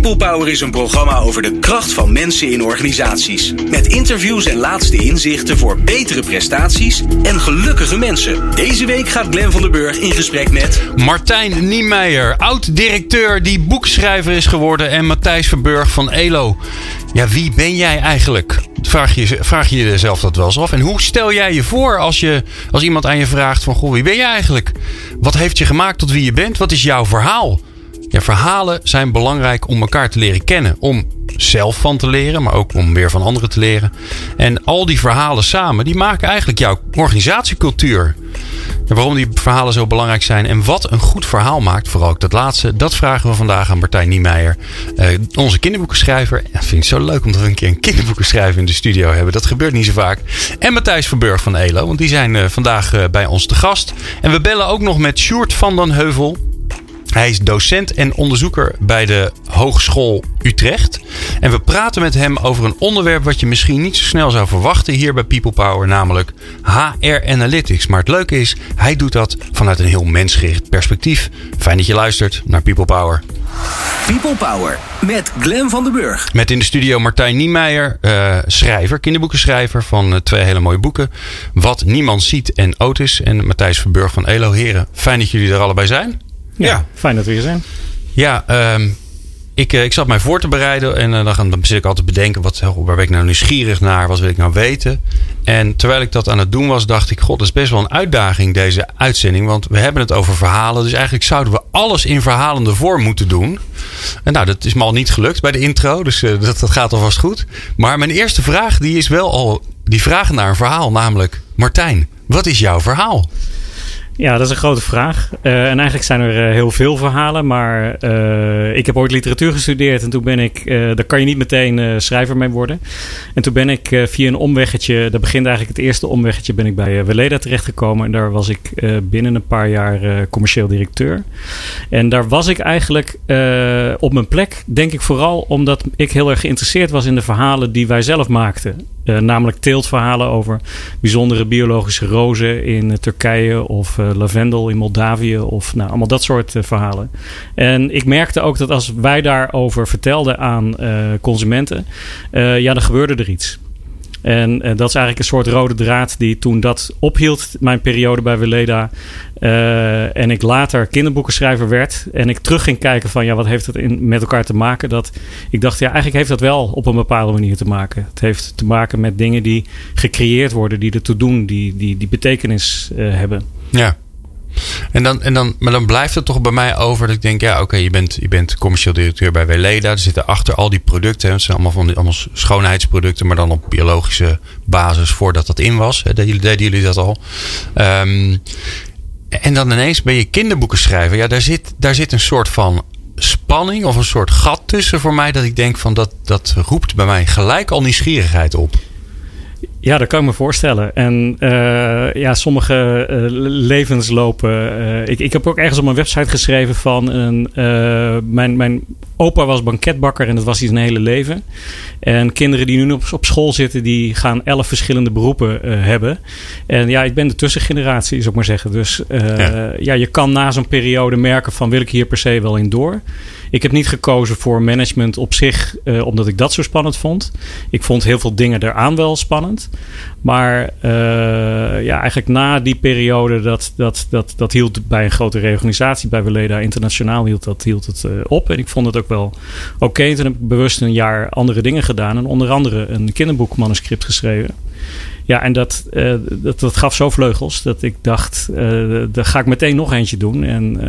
People Power is een programma over de kracht van mensen in organisaties. Met interviews en laatste inzichten voor betere prestaties en gelukkige mensen. Deze week gaat Glen van der Burg in gesprek met... Martijn Niemeyer, oud-directeur die boekschrijver is geworden. En Matthijs Verburg van ELO. Ja, wie ben jij eigenlijk? Vraag je, vraag je jezelf dat wel eens af. En hoe stel jij je voor als, je, als iemand aan je vraagt van... Goh, wie ben jij eigenlijk? Wat heeft je gemaakt tot wie je bent? Wat is jouw verhaal? Ja, verhalen zijn belangrijk om elkaar te leren kennen. Om zelf van te leren, maar ook om weer van anderen te leren. En al die verhalen samen, die maken eigenlijk jouw organisatiecultuur. En waarom die verhalen zo belangrijk zijn en wat een goed verhaal maakt, vooral ook dat laatste, dat vragen we vandaag aan Martijn Niemeyer, uh, onze kinderboekenschrijver. Ja, vind ik zo leuk om dat we een keer een kinderboekenschrijver in de studio hebben. Dat gebeurt niet zo vaak. En Matthijs Verburg van ELO, want die zijn uh, vandaag uh, bij ons te gast. En we bellen ook nog met Sjoerd van den Heuvel. Hij is docent en onderzoeker bij de Hogeschool Utrecht. En we praten met hem over een onderwerp wat je misschien niet zo snel zou verwachten hier bij People Power, namelijk HR Analytics. Maar het leuke is, hij doet dat vanuit een heel mensgericht perspectief. Fijn dat je luistert naar People Power. People Power met Glen van den Burg. Met in de studio Martijn Niemeyer, uh, schrijver, kinderboekenschrijver van uh, twee hele mooie boeken. Wat niemand ziet en Otis. En Matthijs Verburg van Elo Heren. Fijn dat jullie er allebei zijn. Ja, ja, fijn dat we hier zijn. Ja, um, ik, ik zat mij voor te bereiden en uh, dan, dan zit ik altijd te bedenken: wat, waar ben ik nou nieuwsgierig naar? Wat wil ik nou weten? En terwijl ik dat aan het doen was, dacht ik: God, dat is best wel een uitdaging, deze uitzending. Want we hebben het over verhalen. Dus eigenlijk zouden we alles in verhalende vorm moeten doen. En nou, dat is me al niet gelukt bij de intro. Dus uh, dat, dat gaat alvast goed. Maar mijn eerste vraag, die is wel al die vraag naar een verhaal. Namelijk: Martijn, wat is jouw verhaal? Ja, dat is een grote vraag. Uh, en eigenlijk zijn er uh, heel veel verhalen. Maar uh, ik heb ooit literatuur gestudeerd. En toen ben ik, daar kan je niet meteen schrijver mee worden. En toen ben ik via een omweggetje, dat begint eigenlijk het eerste omweggetje, ben ik bij Weleda terechtgekomen. En daar was ik binnen een paar jaar commercieel directeur. En daar was ik eigenlijk op mijn plek, denk ik vooral omdat ik heel erg geïnteresseerd was in de verhalen die wij zelf maakten. Uh, namelijk teeltverhalen over bijzondere biologische rozen in uh, Turkije of uh, lavendel in Moldavië of nou, allemaal dat soort verhalen. En ik merkte ook dat als wij daarover vertelden aan consumenten, ja, dan gebeurde er iets. En uh, dat is eigenlijk een soort rode draad die toen dat ophield, mijn periode bij Weleda. Uh, en ik later kinderboekenschrijver werd. En ik terug ging kijken van ja, wat heeft het in, met elkaar te maken? Dat ik dacht, ja, eigenlijk heeft dat wel op een bepaalde manier te maken. Het heeft te maken met dingen die gecreëerd worden, die ertoe doen, die, die, die betekenis uh, hebben. Ja. En dan, en dan, maar dan blijft het toch bij mij over dat ik denk, ja, oké, je, bent, je bent commercieel directeur bij Weleda. Er zitten achter al die producten, het zijn allemaal van die allemaal schoonheidsproducten, maar dan op biologische basis voordat dat in was. Hè, deden, jullie dat al? Um, en dan ineens ben je kinderboeken schrijven. Ja, daar zit, daar zit een soort van spanning of een soort gat tussen voor mij dat ik denk van dat, dat roept bij mij gelijk al nieuwsgierigheid op. Ja, dat kan ik me voorstellen. En uh, ja, sommige uh, levenslopen. Uh, ik, ik heb ook ergens op mijn website geschreven van een. mijn, mijn opa was banketbakker en dat was hij zijn hele leven. En kinderen die nu op, op school zitten, die gaan elf verschillende beroepen hebben. En ja, ik ben de tussengeneratie, zou ik maar zeggen. Dus ja. ja, je kan na zo'n periode merken van wil ik hier per se wel in door. Ik heb niet gekozen voor management op zich, uh, omdat ik dat zo spannend vond. Ik vond heel veel dingen eraan wel spannend. Maar uh, ja, eigenlijk na die periode, dat, dat, dat, dat hield bij een grote reorganisatie bij Weleda Internationaal, hield, dat, hield het uh, op. En ik vond het ook wel oké. Okay. Toen heb ik bewust een jaar andere dingen gedaan. En onder andere een kinderboekmanuscript geschreven. Ja, en dat, uh, dat, dat gaf zo vleugels dat ik dacht, uh, daar ga ik meteen nog eentje doen. En uh,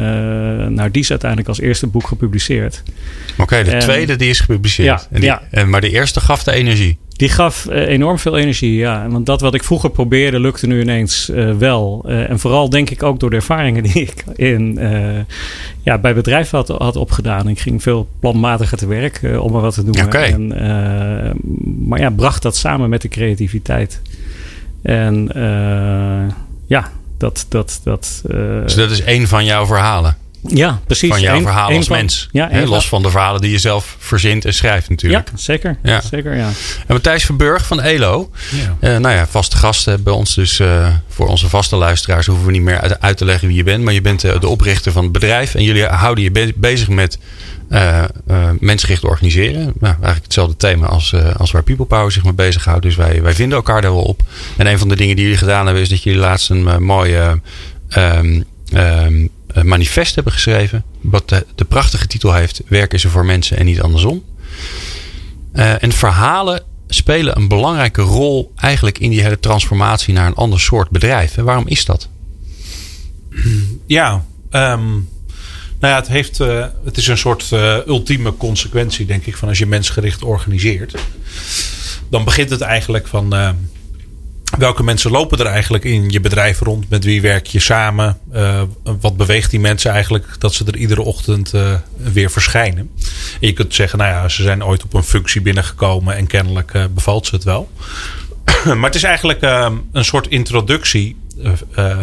nou, die is uiteindelijk als eerste boek gepubliceerd. Oké, okay, de en, tweede die is gepubliceerd. Ja, en die, ja. En, maar de eerste gaf de energie. Die gaf enorm veel energie, ja. Want dat wat ik vroeger probeerde, lukte nu ineens wel. En vooral denk ik ook door de ervaringen die ik in, ja, bij bedrijven had, had opgedaan. Ik ging veel planmatiger te werk om er wat te doen. Okay. En, maar ja, bracht dat samen met de creativiteit. En ja, dat... dat, dat dus dat is één van jouw verhalen? Ja, precies. Van jouw Eén- verhaal één als van- mens. Ja, Hè, los van- de verhalen die je zelf verzint en schrijft natuurlijk. Ja, zeker. Ja. zeker ja. En Matthijs Verburg van ELO. Ja. eh, nou ja, vaste gasten bij ons. Dus eh, voor onze vaste luisteraars hoeven we niet meer uit, uit te leggen wie je bent. Maar je bent eh, de oprichter van het bedrijf. En jullie houden je be- bezig met eh, eh, mensgericht organiseren. Nou, eigenlijk hetzelfde thema als, eh, als waar People Power zich mee bezighoudt. Dus wij, wij vinden elkaar daar wel op. En een van de dingen die jullie gedaan hebben... is dat jullie laatst een mooie ehm, ehm, eh, manifest hebben geschreven. Wat de, prachtige titel heeft... Werk is er voor mensen en niet andersom. En verhalen spelen een belangrijke rol eigenlijk in die hele transformatie naar een ander soort bedrijf. En waarom is dat? Ja, ehm, nou ja, het, heeft, eh, het is een soort eh, ultieme consequentie, denk ik, van als je mensgericht organiseert. Dan begint het eigenlijk van eh, welke mensen lopen er eigenlijk in je bedrijf rond? Met wie werk je samen? Wat beweegt die mensen eigenlijk dat ze er iedere ochtend weer verschijnen? En je kunt zeggen, nou ja, ze zijn ooit op een functie binnengekomen en kennelijk bevalt ze het wel. maar het is eigenlijk een soort introductie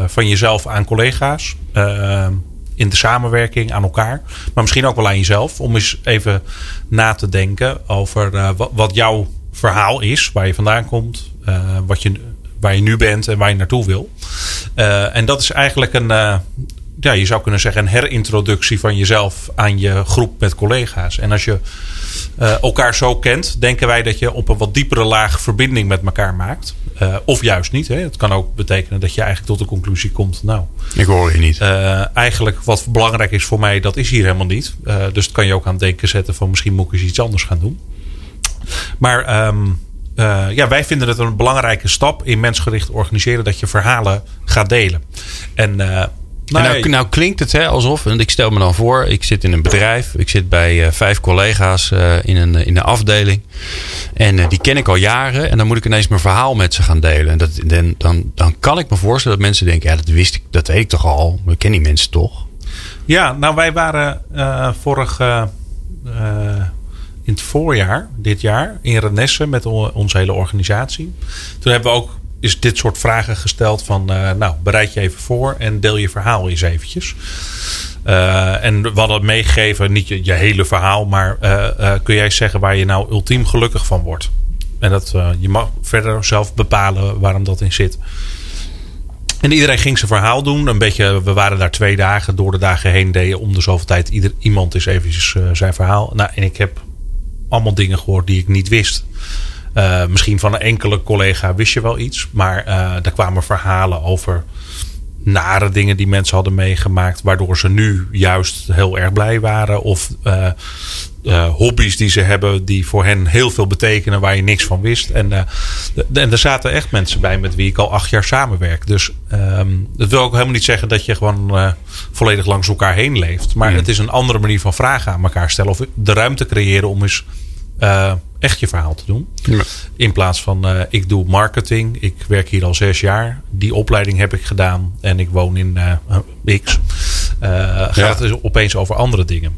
van jezelf aan collega's. In de samenwerking aan elkaar. Maar misschien ook wel aan jezelf. Om eens even na te denken over eh, wat, wat jouw verhaal is. Waar je vandaan komt. eh, wat je, waar je nu bent en waar je naartoe wil. Eh, en dat is eigenlijk een... ja, je zou kunnen zeggen een herintroductie van jezelf aan je groep met collega's. En als je eh, elkaar zo kent, denken wij dat je op een wat diepere laag verbinding met elkaar maakt. Eh, of juist niet. Hè. Het kan ook betekenen dat je eigenlijk tot de conclusie komt. Nou, Ik hoor je niet. eh, eigenlijk wat belangrijk is voor mij, dat is hier helemaal niet. Dus dat kan je ook aan het denken zetten van misschien moet ik eens iets anders gaan doen. Maar ehm, eh, ja, wij vinden het een belangrijke stap in mensgericht organiseren dat je verhalen gaat delen. En, Nou, nou, klinkt het hè, alsof, en ik stel me dan voor, ik zit in een bedrijf, ik zit bij eh, vijf collega's eh, in, een, in een afdeling. En eh, die ken ik al jaren en dan moet ik ineens mijn verhaal met ze gaan delen. En dat, dan, dan, dan kan ik me voorstellen dat mensen denken, ja dat wist ik, dat weet ik toch al, we kennen die mensen toch. Ja, nou wij waren vorig in het voorjaar dit jaar in Renesse met onze hele organisatie. Toen hebben we ook is dit soort vragen gesteld van eh, nou bereid je even voor en deel je verhaal eens eventjes. Eh, en we hadden meegegeven, niet je, hele verhaal, maar eh, kun jij zeggen waar je nou ultiem gelukkig van wordt? En dat, je mag verder zelf bepalen waarom dat in zit. En iedereen ging zijn verhaal doen. Een beetje, we waren daar twee dagen. Door de dagen heen deden om de zoveel tijd ieder, iemand eens eventjes zijn verhaal. Nou, en ik heb allemaal dingen gehoord die ik niet wist. Eh, misschien van een enkele collega wist je wel iets. Maar eh daar kwamen verhalen over nare dingen die mensen hadden meegemaakt. Waardoor ze nu juist heel erg blij waren. Of eh, eh, hobby's die ze hebben die voor hen heel veel betekenen. Waar je niks van wist. En, eh, d- en er zaten echt mensen bij met wie ik al acht jaar samenwerk. Dus ehm, dat wil ook helemaal niet zeggen dat je gewoon eh, volledig langs elkaar heen leeft. Maar het is een andere manier van vragen aan elkaar stellen. Of de ruimte creëren om eens eh, echt je verhaal te doen. In plaats van eh, ik doe marketing. Ik werk hier al zes jaar. Die opleiding heb ik gedaan. En ik woon in eh, X. Eh, gaat Ja. het dus opeens over andere dingen.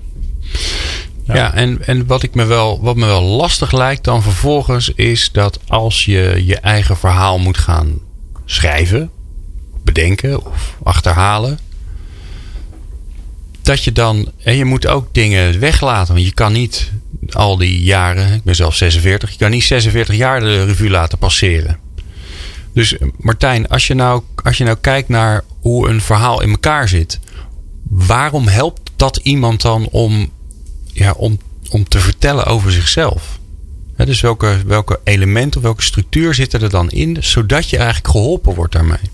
Ja, en, en wat, ik me wel, wat me wel lastig lijkt dan vervolgens is dat als je je eigen verhaal moet gaan schrijven, bedenken of achterhalen, dat je dan, en je moet ook dingen weglaten. Want je kan niet al die jaren, ik ben zelf 46, je kan niet 46 jaar de revue laten passeren. Dus Martijn, als je nou, als je nou kijkt naar hoe een verhaal in elkaar zit, waarom helpt dat iemand dan om ja, om, om te vertellen over zichzelf. Dus welke, welke elementen welke structuur zitten er dan in, zodat je eigenlijk geholpen wordt daarmee?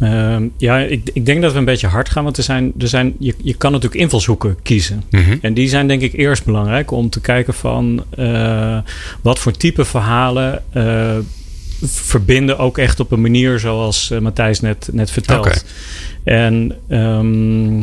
Ehm, ja, ik, ik denk dat we een beetje hard gaan. Want er zijn, er zijn, je, je kan natuurlijk invalshoeken kiezen. Mhm. En die zijn denk ik eerst belangrijk om te kijken van eh, wat voor type verhalen eh, verbinden ook echt op een manier zoals eh, Matthijs net, net vertelt. En ehm,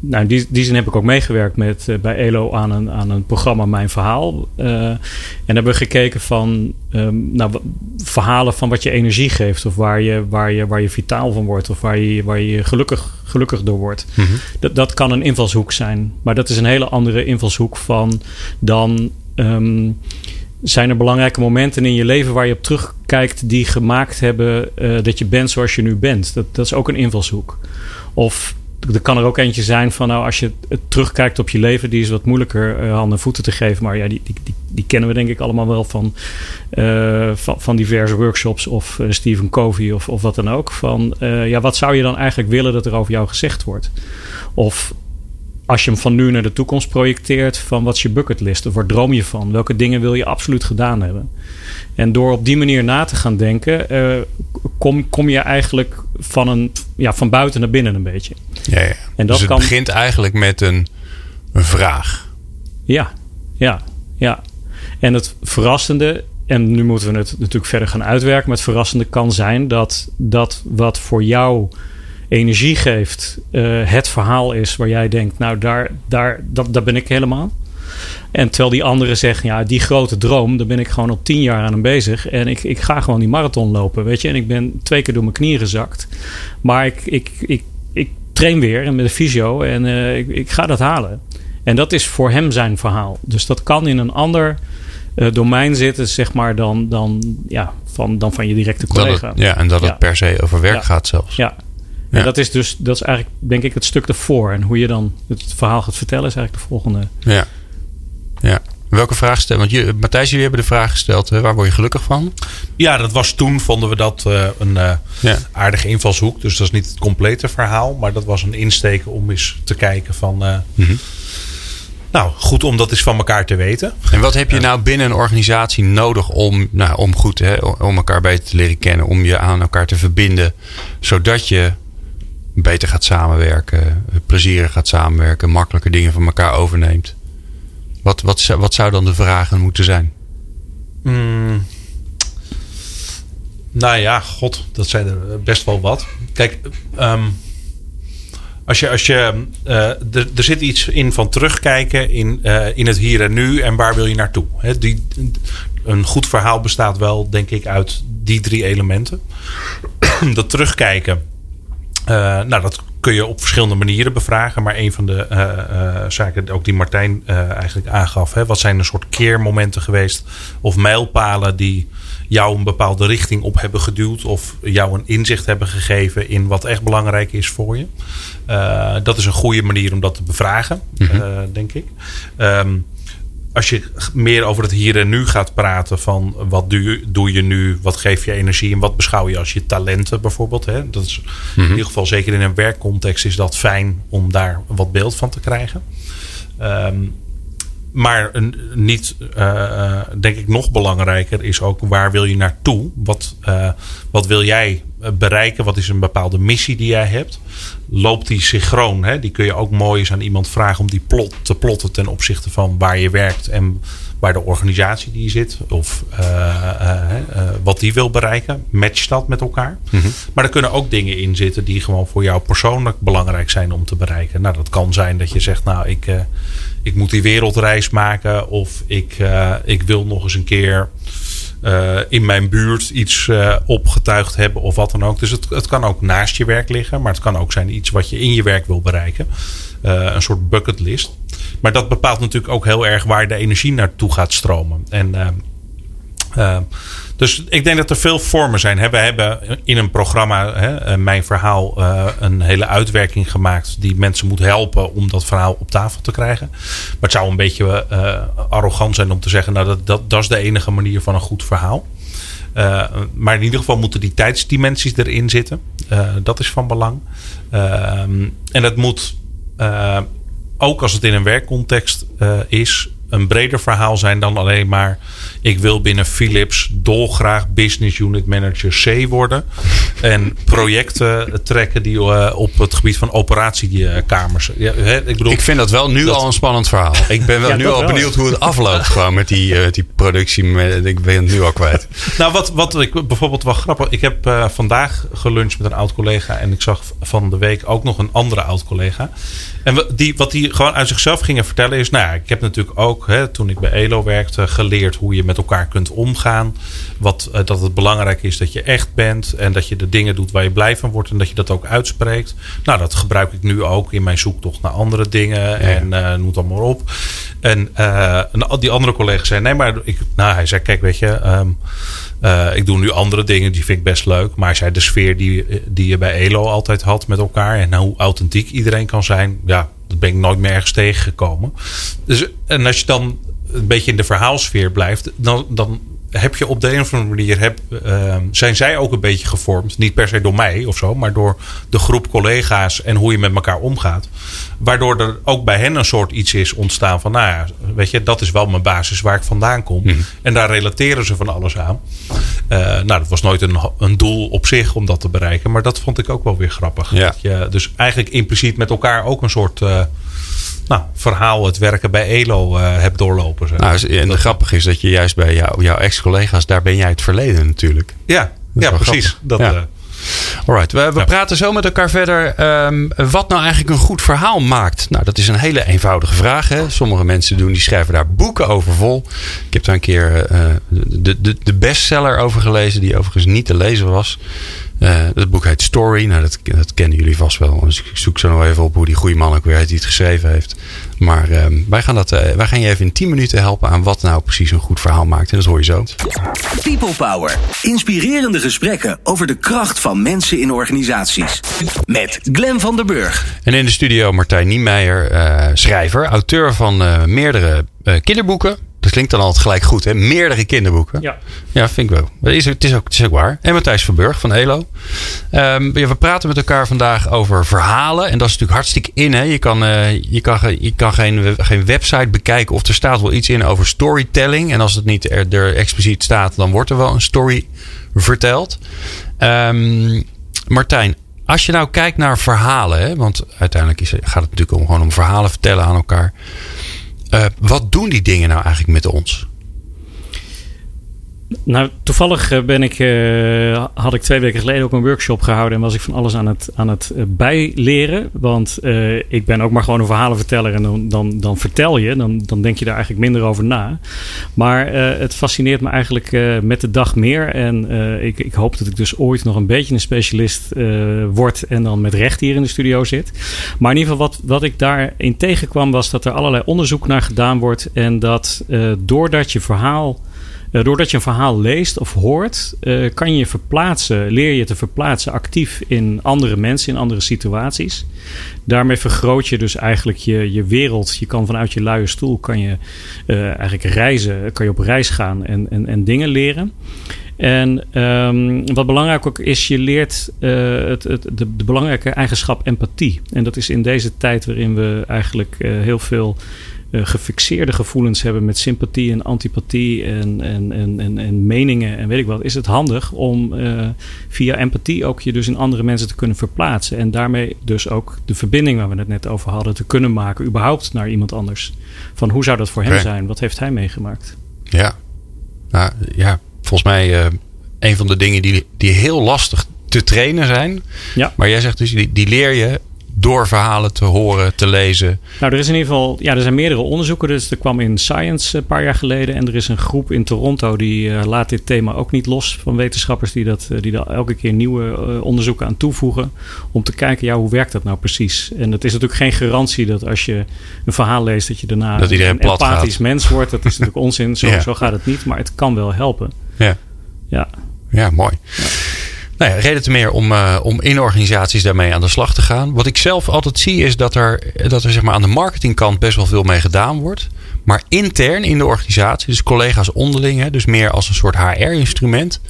nou, in die, die zin heb ik ook meegewerkt met, eh, bij ELO aan een, aan een programma Mijn Verhaal. Eh, en hebben we gekeken van ehm, nou, verhalen van wat je energie geeft. Of waar je, waar je, waar je vitaal van wordt. Of waar je, waar je gelukkig, gelukkig door wordt. Mhm. Dat, dat kan een invalshoek zijn. Maar dat is een hele andere invalshoek van dan. ehm, zijn er belangrijke momenten in je leven waar je op terugkijkt die gemaakt hebben eh, dat je bent zoals je nu bent? Dat, dat is ook een invalshoek. Of er kan er ook eentje zijn van, nou, als je terugkijkt op je leven, die is wat moeilijker uh, handen en voeten te geven. Maar ja, die, die, die, kennen we denk ik allemaal wel van, uh, van, diverse workshops of uh, Stephen Covey of, of wat dan ook. Van, ja, wat zou je dan eigenlijk willen dat er over jou gezegd wordt? Of als je hem van nu naar de toekomst projecteert, van wat is je bucketlist? Of waar droom je van? Welke dingen wil je absoluut gedaan hebben? En door op die manier na te gaan denken, kom, kom je eigenlijk van, een, ja, van buiten naar binnen een beetje. Ja, ja. En dat dus het kan... begint eigenlijk met een, een vraag. Ja, ja, ja. En het verrassende, en nu moeten we het natuurlijk verder gaan uitwerken, maar het verrassende kan zijn dat dat wat voor jou energie geeft, uh, het verhaal is waar jij denkt, nou daar, daar, dat, daar ben ik helemaal. En terwijl die anderen zeggen, ja, die grote droom, daar ben ik gewoon al tien jaar aan hem bezig. En ik, ik ga gewoon die marathon lopen, weet je. En ik ben twee keer door mijn knieën gezakt. Maar ik, ik, ik, ik train weer met de fysio en uh, ik, ik ga dat halen. En dat is voor hem zijn verhaal. Dus dat kan in een ander uh, domein zitten, zeg maar, dan, dan, ja, van, dan van je directe collega. ja, en dat het per se over werk gaat zelfs. Ja, en dat is dus, dat is eigenlijk, denk ik, het stuk ervoor. En hoe je dan het verhaal gaat vertellen, is eigenlijk de volgende. Ja. Ja. Welke vraag stellen? Want je, Matthijs, jullie hebben de vraag gesteld: hè? waar word je gelukkig van? Ja, dat was toen, vonden we dat uh, een uh, ja. aardige invalshoek. Dus dat is niet het complete verhaal, maar dat was een insteek om eens te kijken van. Uh, mm -hmm. Nou, goed om dat eens van elkaar te weten. En wat heb je nou binnen een organisatie nodig om, nou, om goed hè, om elkaar beter te leren kennen, om je aan elkaar te verbinden, zodat je beter gaat samenwerken, plezierig gaat samenwerken, makkelijke dingen van elkaar overneemt? Wat, wat, wat zou dan de vragen moeten zijn? Mm. Nou ja, god, dat zijn er best wel wat. Kijk, um, als je, als je, uh, er, zit iets in van terugkijken in, uh, in het hier en nu en waar wil je naartoe. He, die, een goed verhaal bestaat wel, denk ik, uit die drie elementen. dat terugkijken, uh, nou, dat kun je op verschillende manieren bevragen. Maar een van de uh, uh, zaken ook die Martijn eigenlijk aangaf. Hè, wat zijn een soort keermomenten geweest of mijlpalen die jou een bepaalde richting op hebben geduwd. Of jou een inzicht hebben gegeven in wat echt belangrijk is voor je. dat is een goede manier om dat te bevragen, mm -hmm. denk ik. Um, als je meer over het hier en nu gaat praten van wat doe je, doe je nu, wat geeft je energie en wat beschouw je als je talenten bijvoorbeeld. Hè? Dat is in mhm. ieder geval zeker in een werkcontext is dat fijn om daar wat beeld van te krijgen. Um, maar een, niet, uh, denk ik, nog belangrijker is ook waar wil je naartoe? Wat, uh, wat wil jij bereiken? Wat is een bepaalde missie die jij hebt? Loopt die synchroon? Hè? Die kun je ook mooi eens aan iemand vragen om die plot te plotten ten opzichte van waar je werkt en waar de organisatie die zit. Of wat die wil bereiken. Match dat met elkaar. Mm -hmm. Maar er kunnen ook dingen in zitten die gewoon voor jou persoonlijk belangrijk zijn om te bereiken. Nou, dat kan zijn dat je zegt, nou, ik ik moet die wereldreis maken. Of ik, uh, ik wil nog eens een keer uh, in mijn buurt iets uh, opgetuigd hebben of wat dan ook. Dus het, het kan ook naast je werk liggen. Maar het kan ook zijn iets wat je in je werk wil bereiken. een soort bucketlist. Maar dat bepaalt natuurlijk ook heel erg waar de energie naartoe gaat stromen. En dus ik denk dat er veel vormen zijn. We hebben in een programma, hè, mijn verhaal, uh, een hele uitwerking gemaakt die mensen moet helpen om dat verhaal op tafel te krijgen. Maar het zou een beetje uh, arrogant zijn om te zeggen, nou dat, dat, dat is de enige manier van een goed verhaal. Maar in ieder geval moeten die tijdsdimensies erin zitten. dat is van belang. en het moet, ook als het in een werkcontext is, een breder verhaal zijn dan alleen maar ik wil binnen Philips dolgraag business unit manager C worden. En projecten trekken die uh, op het gebied van operatiekamers. Ja, hè, ik, bedoel, ik vind dat wel nu al een spannend verhaal. Ik ben wel nu al benieuwd hoe het afloopt gewoon met die, uh, die productie. Ik ben het nu al kwijt. nou, wat, wat ik bijvoorbeeld wel grappig. Ik heb uh, vandaag geluncht met een oud collega. En ik zag van de week ook nog een andere oud collega. En die, wat die gewoon uit zichzelf gingen vertellen is... Nou ja, ik heb natuurlijk ook, hè, toen ik bij ELO werkte... geleerd hoe je met elkaar kunt omgaan. Wat, uh, dat het belangrijk is dat je echt bent. En dat je de dingen doet waar je blij van wordt. En dat je dat ook uitspreekt. Nou, dat gebruik ik nu ook in mijn zoektocht naar andere dingen. En uh, noem het allemaal op. En uh, die andere collega zei: Nee, maar ik, nou, hij zei: Kijk, weet je. Um, Eh, ik doe nu andere dingen, die vind ik best leuk. Maar zij de sfeer die, die je bij Elo altijd had met elkaar. En hoe authentiek iedereen kan zijn. Ja, dat ben ik nooit meer ergens tegengekomen. Dus, en als je dan een beetje in de verhaalsfeer blijft. Dan, dan heb je op de een of andere manier heb, uh, zijn zij ook een beetje gevormd. Niet per se door mij of zo, maar door de groep collega's en hoe je met elkaar omgaat. Waardoor er ook bij hen een soort iets is ontstaan van, nou ja, weet je, dat is wel mijn basis waar ik vandaan kom. Mhm. En daar relateren ze van alles aan. Uh, nou, dat was nooit een, een doel op zich om dat te bereiken, maar dat vond ik ook wel weer grappig. Ja. Dat je dus eigenlijk impliciet met elkaar ook een soort. Uh, nou, verhaal het werken bij ELO uh, hebt doorlopen. Zeg. Nou, en het grappige is dat je juist bij jou, jouw ex-collega's, daar ben jij het verleden natuurlijk. Ja, ja precies. Dat, ja. Uh, Alright, we, we ja. praten zo met elkaar verder. Um, wat nou eigenlijk een goed verhaal maakt? Nou, dat is een hele eenvoudige vraag. Hè? Sommige mensen doen, die schrijven daar boeken over vol. Ik heb daar een keer uh, de, de, de bestseller over gelezen, die overigens niet te lezen was. Het boek heet Story. Nou, dat, dat kennen jullie vast wel. Dus ik zoek zo nog even op hoe die goede man ook weer heet die het geschreven heeft. Maar uh, wij, gaan dat, uh, wij gaan je even in 10 minuten helpen aan wat nou precies een goed verhaal maakt. En dat hoor je zo. People Power. Inspirerende gesprekken over de kracht van mensen in organisaties. Met Glen van der Burg. En in de studio Martijn Niemeyer, schrijver, auteur van meerdere kinderboeken. Dat klinkt dan altijd gelijk goed, hè? Meerdere kinderboeken. Ja, ja vind ik wel. Het is, het is, ook, het is ook waar. En Matthijs Verburg van ELO. Um, we praten met elkaar vandaag over verhalen. En dat is natuurlijk hartstikke in. Hè? Je kan, uh, je kan, je kan geen, geen website bekijken of er staat wel iets in over storytelling. En als het niet er, er expliciet staat, dan wordt er wel een story verteld. Um, Martijn, als je nou kijkt naar verhalen, hè? want uiteindelijk is, gaat het natuurlijk om, gewoon om verhalen vertellen aan elkaar. Uh, wat doen die dingen nou eigenlijk met ons? Nou, toevallig ben ik, uh, had ik twee weken geleden ook een workshop gehouden en was ik van alles aan het, aan het uh, bijleren. Want ik ben ook maar gewoon een verhalenverteller en dan, dan, dan vertel je, dan, dan denk je daar eigenlijk minder over na. Maar het fascineert me eigenlijk met de dag meer. En ik, ik hoop dat ik dus ooit nog een beetje een specialist word en dan met recht hier in de studio zit. Maar in ieder geval wat, wat ik daarin tegenkwam was dat er allerlei onderzoek naar gedaan wordt en dat doordat je verhaal doordat je een verhaal leest of hoort, uh, kan je verplaatsen, leer je te verplaatsen actief in andere mensen, in andere situaties. Daarmee vergroot je dus eigenlijk je, je wereld. Je kan vanuit je luie stoel kan je uh, eigenlijk reizen, kan je op reis gaan en, en, en dingen leren. En um, wat belangrijk ook is, je leert het, het, de, de, belangrijke eigenschap empathie. En dat is in deze tijd waarin we eigenlijk heel veel uh, gefixeerde gevoelens hebben met sympathie en antipathie en, en, en, en, en meningen en weet ik wat, is het handig om uh, via empathie ook je dus in andere mensen te kunnen verplaatsen. En daarmee dus ook de verbinding waar we het net over hadden te kunnen maken, überhaupt naar iemand anders. Van hoe zou dat voor hem Nee. zijn? Wat heeft hij meegemaakt? Ja, nou, ja volgens mij uh, een van de dingen die, die heel lastig te trainen zijn. Ja. Maar jij zegt dus, die, die leer je door verhalen te horen, te lezen. Nou, er is in ieder geval, ja, er zijn meerdere onderzoeken. Dus er kwam in Science een paar jaar geleden. En er is een groep in Toronto die uh, laat dit thema ook niet los van wetenschappers die, dat, uh, die daar elke keer nieuwe uh, onderzoeken aan toevoegen. Om te kijken, ja, hoe werkt dat nou precies? En het is natuurlijk geen garantie dat als je een verhaal leest, dat je daarna dat een empathisch gaat. mens wordt. Dat is natuurlijk onzin. Zo, Ja. zo gaat het niet. Maar het kan wel helpen. Ja, Ja. ja mooi. Nou ja, reden te meer om, uh, om in organisaties daarmee aan de slag te gaan. Wat ik zelf altijd zie is dat er, dat er zeg maar aan de marketingkant best wel veel mee gedaan wordt. Maar intern in de organisatie, dus collega's onderling, hè, dus meer als een soort HR-instrument,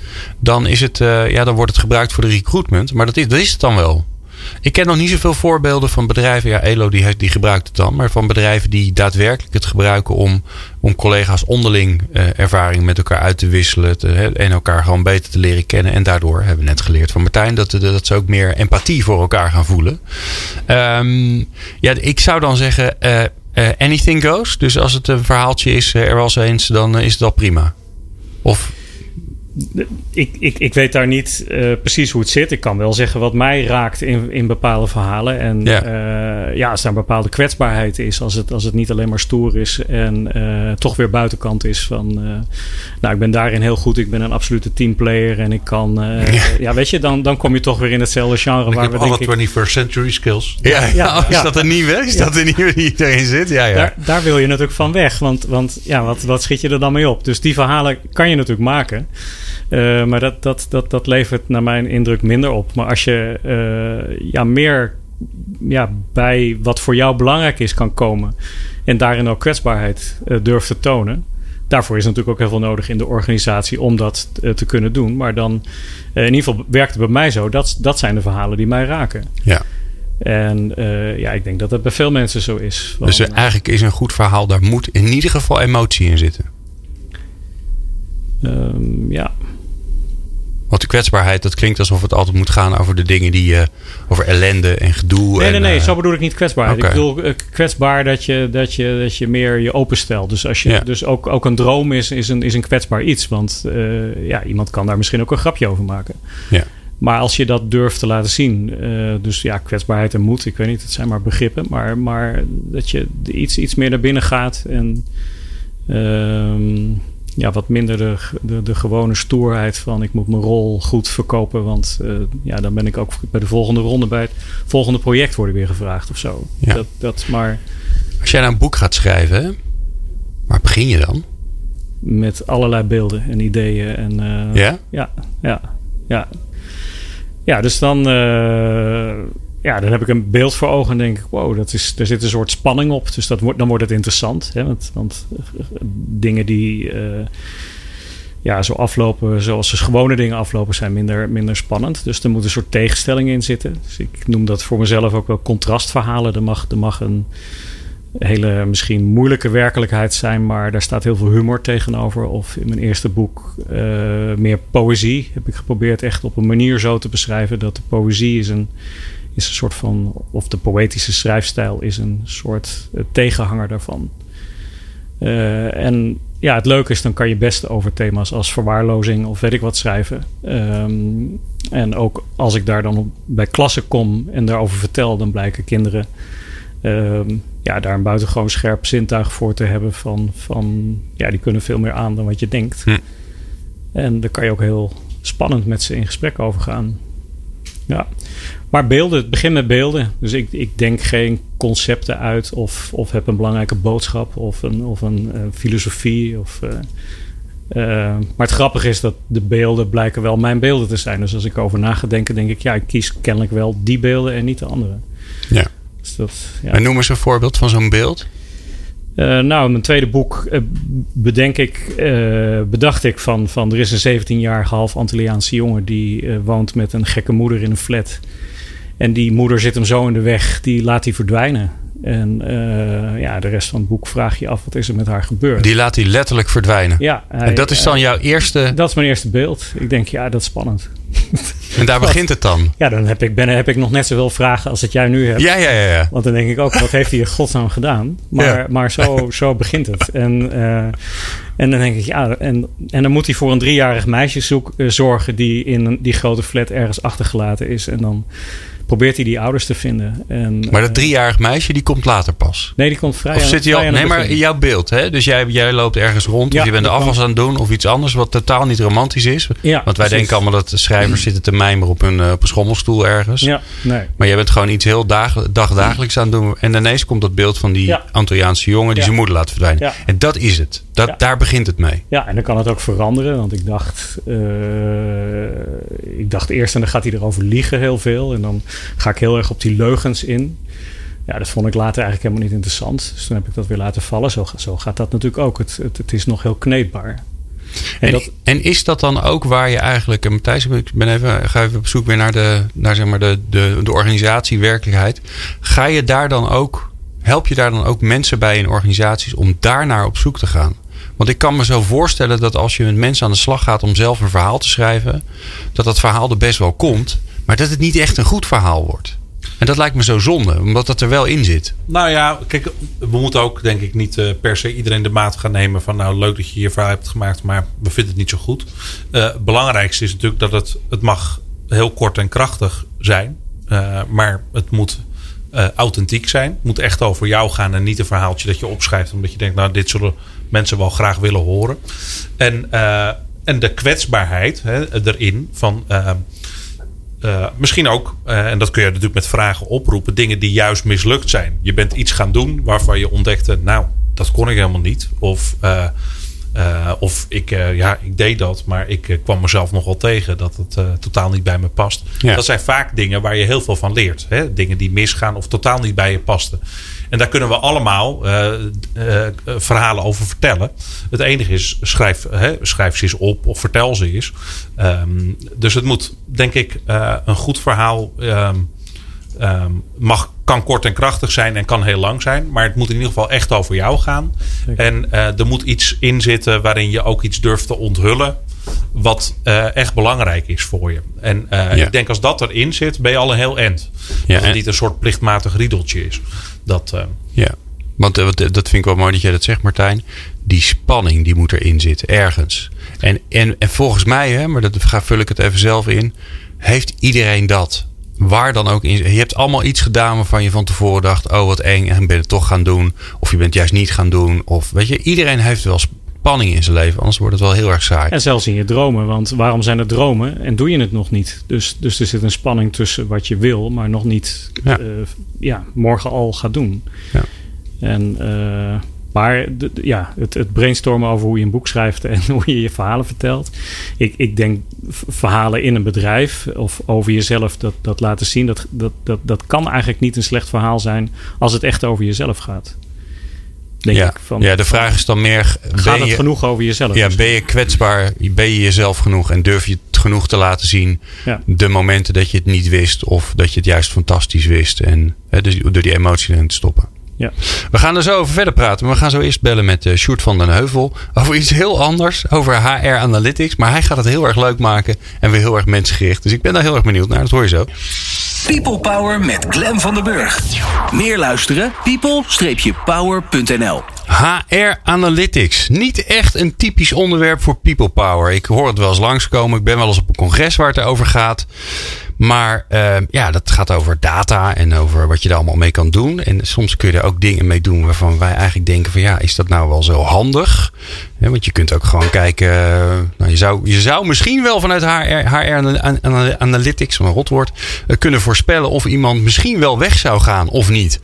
dan, is het, uh, ja, dan wordt het gebruikt voor de recruitment. Maar dat is, dat is het dan wel. Ik ken nog niet zoveel voorbeelden van bedrijven. Ja, Elo die, die gebruikt het dan. Maar van bedrijven die daadwerkelijk het gebruiken om, om collega's onderling uh, ervaring met elkaar uit te wisselen. Hè, en elkaar gewoon beter te leren kennen. En daardoor hebben we net geleerd van Martijn dat, dat ze ook meer empathie voor elkaar gaan voelen. Um, ja, ik zou dan zeggen. Uh, uh, anything goes. Dus als het een verhaaltje is, er was eens, dan is het al prima. Of ik, ik, ik weet daar niet uh, precies hoe het zit. Ik kan wel zeggen wat mij raakt in, in bepaalde verhalen. En ja. Uh, ja, als er een bepaalde kwetsbaarheid is, als het, als het niet alleen maar stoer is en uh, toch weer buitenkant is van. nou, ik ben daarin heel goed. Ik ben een absolute teamplayer en ik kan. Ja. ja. weet je, dan, dan kom je toch weer in hetzelfde genre. Ik waar heb we, alle denk 21st century skills. Ja, ja, is dat een nieuwe? Is dat nieuwe die erin zit? Ja, ja. Daar, daar wil je natuurlijk van weg. Want, want ja, wat, wat schiet je er dan mee op? Dus die verhalen kan je natuurlijk maken. Uh, maar dat, dat, dat, dat levert naar mijn indruk minder op. Maar als je uh, ja, meer ja, bij wat voor jou belangrijk is kan komen. En daarin ook kwetsbaarheid uh, durft te tonen. Daarvoor is natuurlijk ook heel veel nodig in de organisatie om dat te kunnen doen. Maar dan, in ieder geval werkt het bij mij zo. Dat, dat zijn de verhalen die mij raken. Ja. En uh, ja, ik denk dat dat bij veel mensen zo is. Van, dus eigenlijk is een goed verhaal, daar moet in ieder geval emotie in zitten. Um, ja. Want de kwetsbaarheid, dat klinkt alsof het altijd moet gaan over de dingen die je. over ellende en gedoe. Nee, en, nee, nee, uh, zo bedoel ik niet kwetsbaarheid. Okay. Ik bedoel uh, kwetsbaar dat je, dat, je, dat je meer je openstelt. Dus, als je, Ja. dus ook, ook een droom is, is, een, is een kwetsbaar iets. Want uh, ja, iemand kan daar misschien ook een grapje over maken. Ja. Maar als je dat durft te laten zien, uh, dus ja, kwetsbaarheid en moed, ik weet niet, het zijn maar begrippen, maar, maar dat je iets, iets meer naar binnen gaat en uh, ja, wat minder de, de, de, gewone stoerheid van ik moet mijn rol goed verkopen, want uh, ja, dan ben ik ook bij de volgende ronde, bij het volgende project worden weer gevraagd of zo. Ja. Dat, dat maar. Als jij nou een boek gaat schrijven, waar begin je dan? Met allerlei beelden en ideeën en uh, ja, ja, ja, ja. Ja, dus dan, uh, ja, dan heb ik een beeld voor ogen en denk ik, wow, dat is, er zit een soort spanning op. Dus dat wordt, dan wordt het interessant. Hè? Want, want uh, dingen die uh, ja, zo aflopen, zoals de gewone dingen aflopen, zijn minder, minder spannend. Dus er moet een soort tegenstelling in zitten. Dus ik noem dat voor mezelf ook wel contrastverhalen. Er mag, er mag een hele misschien moeilijke werkelijkheid zijn, maar daar staat heel veel humor tegenover. Of in mijn eerste boek uh, meer poëzie heb ik geprobeerd echt op een manier zo te beschrijven dat de poëzie is een, is een soort van, of de poëtische schrijfstijl is een soort uh, tegenhanger daarvan. Uh, en ja, het leuke is, dan kan je best over thema's als verwaarlozing of weet ik wat schrijven. Um, en ook als ik daar dan bij klassen kom en daarover vertel, dan blijken kinderen um, ja, daar een buitengewoon scherp zintuig voor te hebben van, van ja, die kunnen veel meer aan dan wat je denkt. Hm. En daar kan je ook heel spannend met ze in gesprek over gaan. Ja. Maar beelden, het begint met beelden. Dus ik, ik denk geen concepten uit of, of heb een belangrijke boodschap of een, of een uh, filosofie. Of, uh, uh, maar het grappige is dat de beelden blijken wel mijn beelden te zijn. Dus als ik over na ga denken, denk ik, ja, ik kies kennelijk wel die beelden en niet de andere. Ja. Dus dat, ja. En noem eens een voorbeeld van zo'n beeld. Uh, nou, in mijn tweede boek uh, bedenk ik, uh, bedacht ik van, van er is een 17-jarige half Antilliaanse jongen die woont met een gekke moeder in een flat. En die moeder zit hem zo in de weg, die laat hij verdwijnen. En uh, ja, de rest van het boek vraag je af wat is er met haar gebeurd. Die laat hij letterlijk verdwijnen. Ja. Hij, en dat is dan jouw eerste. Dat is mijn eerste beeld. Ik denk, ja, dat is spannend. En daar begint het dan. Ja, dan heb ik, ben, heb ik nog net zoveel vragen als dat jij nu hebt. Ja, ja, ja. ja. Want dan denk ik ook, wat heeft hij in godsnaam gedaan? Maar, ja. maar zo, zo begint het. En, uh, en dan denk ik, ja, en, en dan moet hij voor een driejarig meisje zoek, zorgen die in een, die grote flat ergens achtergelaten is. En dan probeert hij die ouders te vinden. En, maar dat driejarig meisje, die komt later pas? Nee, die komt vrij Of zit hij al? Nee, maar begin. jouw beeld, hè? Dus jij, jij loopt ergens rond Ja, of je bent de afwas kan. aan het doen of iets anders wat totaal niet romantisch is. Ja, Want wij precies. denken allemaal dat de schrijvers zitten te mijmeren op een, uh, op een schommelstoel ergens. Ja, nee. Maar jij bent gewoon iets heel dag, dagdagelijks aan het doen. En ineens komt dat beeld van die Ja. Antilliaanse jongen die zijn moeder laat verdwijnen. Ja. En dat is het. Dat. Daar begint het mee. Ja, en dan kan het ook veranderen. Want ik dacht, uh, ik dacht eerst en dan gaat hij erover liegen heel veel. En dan ga ik heel erg op die leugens in. Ja, dat vond ik later eigenlijk helemaal niet interessant. Dus toen heb ik dat weer laten vallen. Zo, zo gaat dat natuurlijk ook. Het, het, het is nog heel kneedbaar. En, En dat, en is dat dan ook waar je eigenlijk, en Matthijs, ik ben even, ga even op zoek weer naar de, naar zeg maar de, de, de organisatie, werkelijkheid. Ga je daar dan ook, help je daar dan ook mensen bij in organisaties om daarnaar op zoek te gaan? Want ik kan me zo voorstellen dat als je met mensen aan de slag gaat om zelf een verhaal te schrijven, dat dat verhaal er best wel komt, maar dat het niet echt een goed verhaal wordt. En dat lijkt me zo zonde, omdat dat er wel in zit. Nou ja, kijk, we moeten ook denk ik niet uh, per se iedereen de maat gaan nemen van nou leuk dat je hier verhaal hebt gemaakt, maar we vinden het niet zo goed. Uh, het belangrijkste is natuurlijk dat het, het mag heel kort en krachtig zijn, uh, maar het moet authentiek zijn. Het moet echt over jou gaan en niet een verhaaltje dat je opschrijft omdat je denkt nou dit zullen mensen wel graag willen horen. En, en de kwetsbaarheid hè, erin van uh, misschien ook, uh, en dat kun je natuurlijk met vragen oproepen, dingen die juist mislukt zijn. Je bent iets gaan doen waarvan je ontdekte, nou, dat kon ik helemaal niet. Of uh, Uh, of ik, uh, ja, ik deed dat, maar ik uh, kwam mezelf nogal tegen dat het totaal niet bij me past. Ja. Dat zijn vaak dingen waar je heel veel van leert. Hè? Dingen die misgaan of totaal niet bij je pasten. En daar kunnen we allemaal verhalen over vertellen. Het enige is, schrijf, schrijf ze eens op of vertel ze eens. Um, dus het moet, denk ik, een goed verhaal. Um, um, mag, kan kort en krachtig zijn en kan heel lang zijn. Maar het moet in ieder geval echt over jou gaan. En uh, er moet iets in zitten waarin je ook iets durft te onthullen. Wat uh, echt belangrijk is voor je. En uh, ja. ik denk als dat erin zit, ben je al een heel end. Ja, dat het niet een soort plichtmatig riedeltje is. Dat, ja, want dat vind ik wel mooi dat jij dat zegt, Martijn. Die spanning die moet erin zitten, ergens. En, en, en volgens mij, hè, maar dat vul ik het even zelf in. Heeft iedereen dat? Waar dan ook in. Je hebt allemaal iets gedaan waarvan je van tevoren dacht: oh wat eng, en ben het toch gaan doen. Of je bent juist niet gaan doen. Of weet je, iedereen heeft wel spanning in zijn leven, anders wordt het wel heel erg saai. En zelfs in je dromen, want waarom zijn er dromen en doe je het nog niet? Dus, dus er zit een spanning tussen wat je wil, maar nog niet ja. Uh, ja morgen al gaat doen. Ja. En. Uh, maar ja, het, het, brainstormen over hoe je een boek schrijft en hoe je je verhalen vertelt. Ik, ik denk verhalen in een bedrijf of over jezelf dat, dat laten zien, dat, dat, dat, dat kan eigenlijk niet een slecht verhaal zijn als het echt over jezelf gaat. Denk ja. Ik, van, ja, de vraag is dan meer: gaat het genoeg over jezelf? Ja, ben je kwetsbaar? Ben je jezelf genoeg en durf je het genoeg te laten zien? Ja. De momenten dat je het niet wist of dat je het juist fantastisch wist en hè, dus door die emotie erin te stoppen. Ja. We gaan er zo over verder praten. Maar we gaan zo eerst bellen met uh, Sjoerd van den Heuvel. Over iets heel anders. Over HR Analytics. Maar hij gaat het heel erg leuk maken. En weer heel erg mensgericht. Dus ik ben daar heel erg benieuwd naar. Dat hoor je zo. People Power met Glen van den Burg. Meer luisteren? people-power.nl HR Analytics. Niet echt een typisch onderwerp voor People Power. Ik hoor het wel eens langskomen. Ik ben wel eens op een congres waar het over gaat. Maar uh, ja, dat gaat over data en over wat je er allemaal mee kan doen. En soms kun je er ook dingen mee doen waarvan wij eigenlijk denken van ja, is dat nou wel zo handig? Ja, want je kunt ook gewoon kijken. Nou, je, zou, je zou misschien wel vanuit HR, HR Analytics, een rotwoord, uh, kunnen voorspellen of iemand misschien wel weg zou gaan of niet.